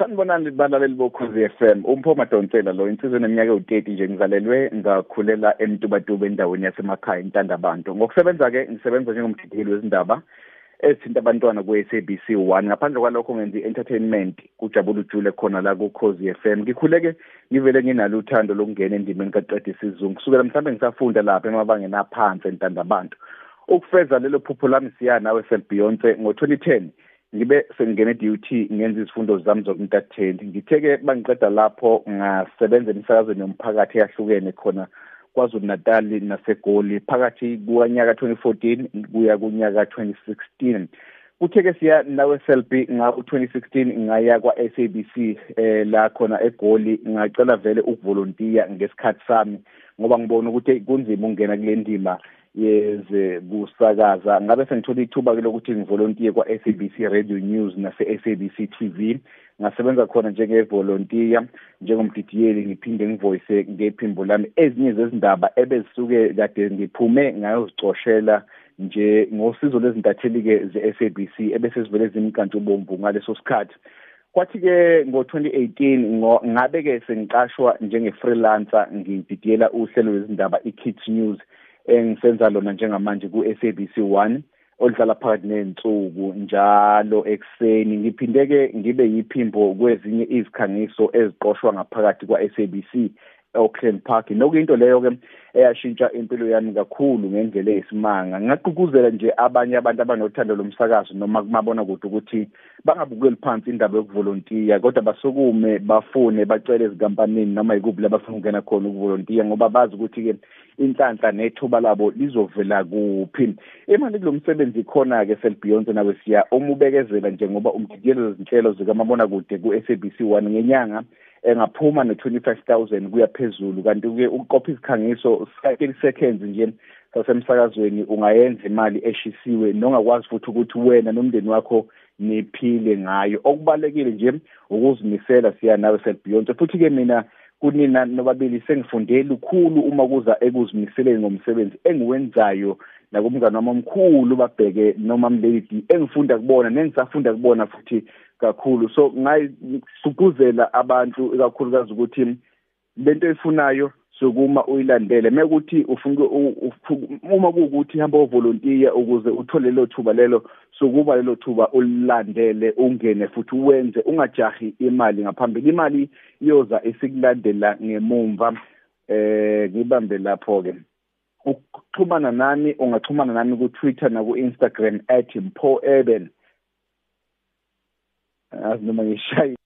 Sanibonani balaleli bokhozi FM. Umpho Madonsela lo insizwe neminyaka ewu30 nje ngizalelwe ngakhulela eMtubatuba endaweni yasemakhaya eNtandabantu. Ngokusebenza ke ngisebenza njengomdidiyeli wezindaba ezithinta abantwana ku-SABC 1 ngaphandle kwalokho ngenza i-entertainment kujabula ujule khona la ku-Khosi FM ngikhuleke ngivele nginalo uthando lokungena endimeni kaqedi isizungu kusukela mhlawumbe ngisafunda lapha emabangeni aphansi entandabantu ukufeza lelo phupho lami siya nawe selbeyonce ngo-2010 ngibe sengingene duty ngenza izifundo zami zokuntatheli ngithe-ke bangiqeda lapho ngasebenza emisakazweni yomphakathi eyahlukene khona KwaZulu Natal naseGoli. Phakathi kunyaka 2014 kuya kunyaka 2016 kuthe ke siya nawe SLB ngaku 2016 ngaya kwa SABC eh la khona eGoli. Ngacela vele ukuvolontiya ngesikhathi sami ngoba ngibona ukuthi kunzima ukungena kule ndima. Yeze kusakaza. Ngabe sengithola ithuba ke lokuthi ngivolontiye kwa SABC Radio News nase SABC TV ngasebenza khona njengevolontiya njengomdidiyeli ngiphinde ngivoice ngephimbo lami. Ezinye zezindaba ebezisuke kade ngiphume ngayozicoshela nje ngosizo lwezintatheli ke ze-SABC ebese sivele zimkantshubomvu ngaleso sikhathi. Kwathi-ke ngo-2018 ngabe ke sengiqashwa njenge-freelancer ngididiyela uhlelo lwezindaba i-Kids News. Engisenza lona njengamanje ku-SABC 1 oludlala phakathi nensuku njalo ekseni ngiphinde ke ngibe yiphimbo kwezinye izikhangiso eziqoshwa ngaphakathi kwa-SABC Auckland Park. Nokuyinto leyo ke eyashintsha impilo yami kakhulu ngendlela eyisimanga. Ngaqhuguzela nje abanye abantu abanothando lomsakazo noma kumabona kude ukuthi bangabukeli phansi indaba yokuvolontiya kodwa basukume bafune bacele ezinkampanini noma yikuphi labafuna ukungena khona ukuvolontiya ngoba bazi ukuthi ke inhlanhla nethuba labo lizovela kuphi. Imali kulomsebenzi khona ke selbeyonce nawe siya umubekezela nje ngoba umdidiyelo zezinhlelo zikamabona kude ku-SABC 1 ngenyanga. Engaphuma no-25000 kuya phezulu. Kanti ke uqopha izikhangiso 30 seconds nje sasemsakazweni ungayenza imali eshisiwe nongakwazi futhi ukuthi wena nomndeni wakho niphile ngayo. Okubalekile nje ukuzimisela siya nawe selbeyonce. Futhi ke mina kunina nobabili sengifunde lukhulu uma kuza ekuzimiseleni ngomsebenzi engiwenzayo nakumngane wami omkhulu babheke noma mlady engifunda kubona nengisafunda kubona futhi kakhulu. So ngayisukuzela abantu ikakhulukazi ukuthi lento eyifunayo sokuma uyilandele. Mekuthi ufuna uma kuwukuthi hamba uvolontiya ukuze uthole lelo thuba lelo sokuba lelo thuba ulilandele ungene futhi uwenze ungajahi imali ngaphambili. Imali iyoza isikulandela ngemumva eh ngibambe lapho ke ukuxhumana nami ungaxhumana nami ku Twitter na ku Instagram @mpoeben azi noma ngishaye